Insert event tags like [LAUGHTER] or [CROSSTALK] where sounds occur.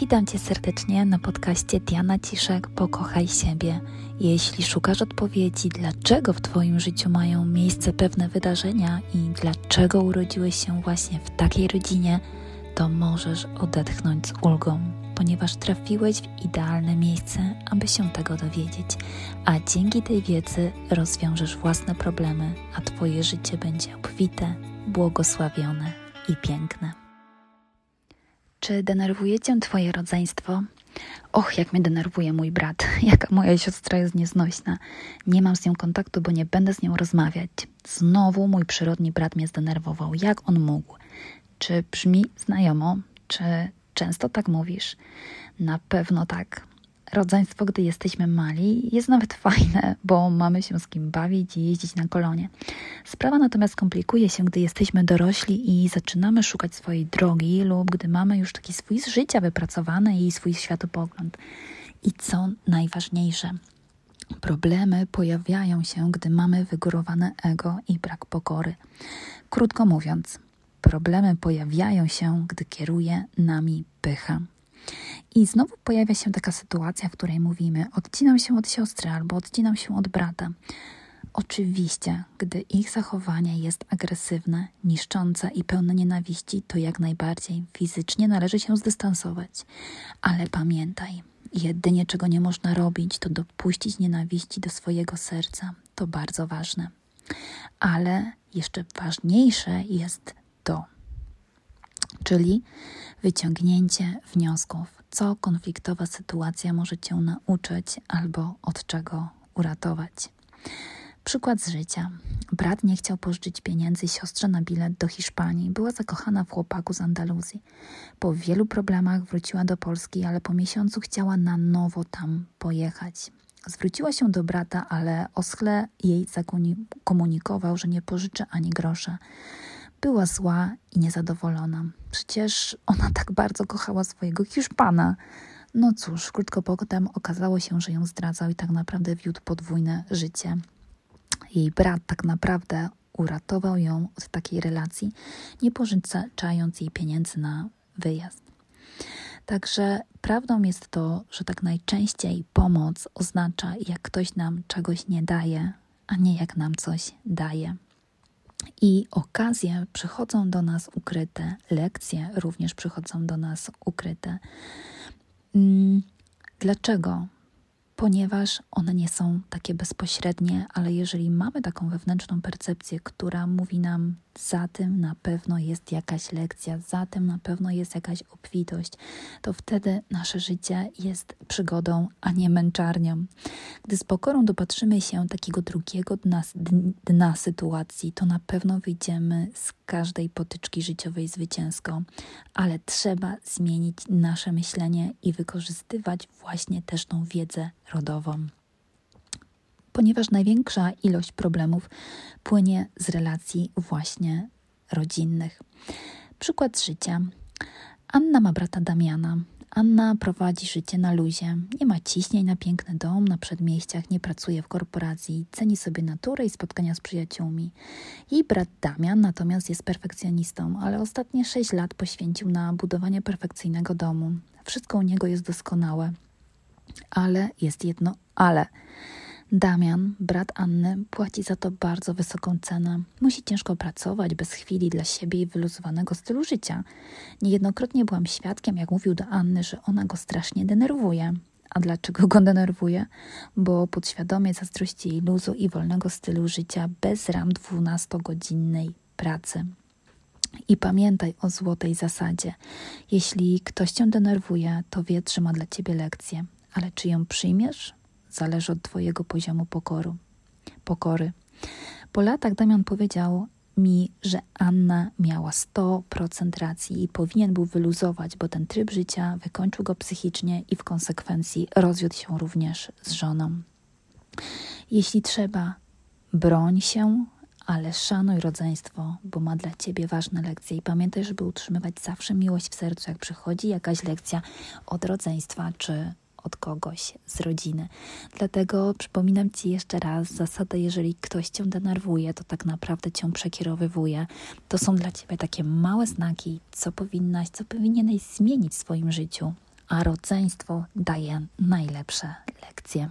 Witam Cię serdecznie na podcaście Diana Ciszek Pokochaj siebie. Jeśli szukasz odpowiedzi, dlaczego w Twoim życiu mają miejsce pewne wydarzenia i dlaczego urodziłeś się właśnie w takiej rodzinie, to możesz odetchnąć z ulgą, ponieważ trafiłeś w idealne miejsce, aby się tego dowiedzieć. A dzięki tej wiedzy rozwiążesz własne problemy, a Twoje życie będzie obfite, błogosławione i piękne. Czy denerwuje cię twoje rodzeństwo? Och, jak mnie denerwuje mój brat, [LAUGHS] jaka moja siostra jest nieznośna. Nie mam z nią kontaktu, bo nie będę z nią rozmawiać. Znowu mój przyrodni brat mnie zdenerwował. Jak on mógł? Czy brzmi znajomo? Czy często tak mówisz? Na pewno tak rodzeństwo, gdy jesteśmy mali, jest nawet [LAUGHS] fajne, bo mamy się z kim bawić i jeździć na kolonie. Sprawa natomiast komplikuje się, gdy jesteśmy dorośli i zaczynamy szukać swojej drogi, lub gdy mamy już taki swój z życia wypracowany i swój światopogląd. I co najważniejsze, problemy pojawiają się, gdy mamy wygórowane ego i brak pokory. Krótko mówiąc, problemy pojawiają się, gdy kieruje nami pycha. I znowu pojawia się taka sytuacja, w której mówimy: odcinam się od siostry albo odcinam się od brata. Oczywiście, gdy ich zachowanie jest agresywne, niszczące i pełne nienawiści, to jak najbardziej fizycznie należy się zdystansować. Ale pamiętaj, jedynie czego nie można robić, to dopuścić nienawiści do swojego serca. To bardzo ważne. Ale jeszcze ważniejsze jest to, czyli wyciągnięcie wniosków, co konfliktowa sytuacja może cię nauczyć albo od czego uratować. Przykład z życia. Brat nie chciał pożyczyć pieniędzy siostrze na bilet do Hiszpanii. Była zakochana w chłopaku z Andaluzji. Po wielu problemach wróciła do Polski, ale po miesiącu chciała na nowo tam pojechać. Zwróciła się do brata, ale oschle jej zakomunikował, że nie pożyczy ani grosza. Była zła i niezadowolona. Przecież ona tak bardzo kochała swojego Hiszpana. No cóż, krótko potem okazało się, że ją zdradzał i tak naprawdę wiódł podwójne życie. Jej brat tak naprawdę uratował ją od takiej relacji, nie pożyczając jej pieniędzy na wyjazd. Także prawdą jest to, że tak najczęściej pomoc oznacza, jak ktoś nam czegoś nie daje, a nie jak nam coś daje. I okazje przychodzą do nas ukryte, lekcje również przychodzą do nas ukryte. Mm, dlaczego? Ponieważ one nie są takie bezpośrednie, ale jeżeli mamy taką wewnętrzną percepcję, która mówi nam, za tym na pewno jest jakaś lekcja, za tym na pewno jest jakaś obfitość, to wtedy nasze życie jest przygodą, a nie męczarnią. Gdy z pokorą dopatrzymy się takiego drugiego dna, dna sytuacji, to na pewno wyjdziemy z każdej potyczki życiowej zwycięsko, ale trzeba zmienić nasze myślenie i wykorzystywać właśnie też tą wiedzę rodową ponieważ największa ilość problemów płynie z relacji właśnie rodzinnych. Przykład życia. Anna ma brata Damiana. Anna prowadzi życie na luzie. Nie ma ciśnień na piękny dom na przedmieściach, nie pracuje w korporacji, ceni sobie naturę i spotkania z przyjaciółmi. Jej brat Damian natomiast jest perfekcjonistą, ale ostatnie sześć lat poświęcił na budowanie perfekcyjnego domu. Wszystko u niego jest doskonałe. Ale jest jedno ale. Damian, brat Anny, płaci za to bardzo wysoką cenę. Musi ciężko pracować, bez chwili dla siebie i wyluzowanego stylu życia. Niejednokrotnie byłam świadkiem, jak mówił do Anny, że ona go strasznie denerwuje. A dlaczego go denerwuje? Bo podświadomie zazdrości jej luzu i wolnego stylu życia bez ram 12-godzinnej pracy. I pamiętaj o złotej zasadzie. Jeśli ktoś cię denerwuje, to wie, że ma dla ciebie lekcję. Ale czy ją przyjmiesz? Zależy od Twojego poziomu pokoru, pokory. Po latach Damian powiedział mi, że Anna miała 100% racji i powinien był wyluzować, bo ten tryb życia wykończył go psychicznie i w konsekwencji rozwiódł się również z żoną. Jeśli trzeba, broń się, ale szanuj rodzeństwo, bo ma dla ciebie ważne lekcje i pamiętaj, żeby utrzymywać zawsze miłość w sercu, jak przychodzi jakaś lekcja od rodzeństwa czy od kogoś z rodziny. Dlatego przypominam Ci jeszcze raz zasadę, jeżeli ktoś Cię denerwuje, to tak naprawdę Cię przekierowywuje. To są dla Ciebie takie małe znaki, co powinnaś, co powinieneś zmienić w swoim życiu, a rodzeństwo daje najlepsze lekcje.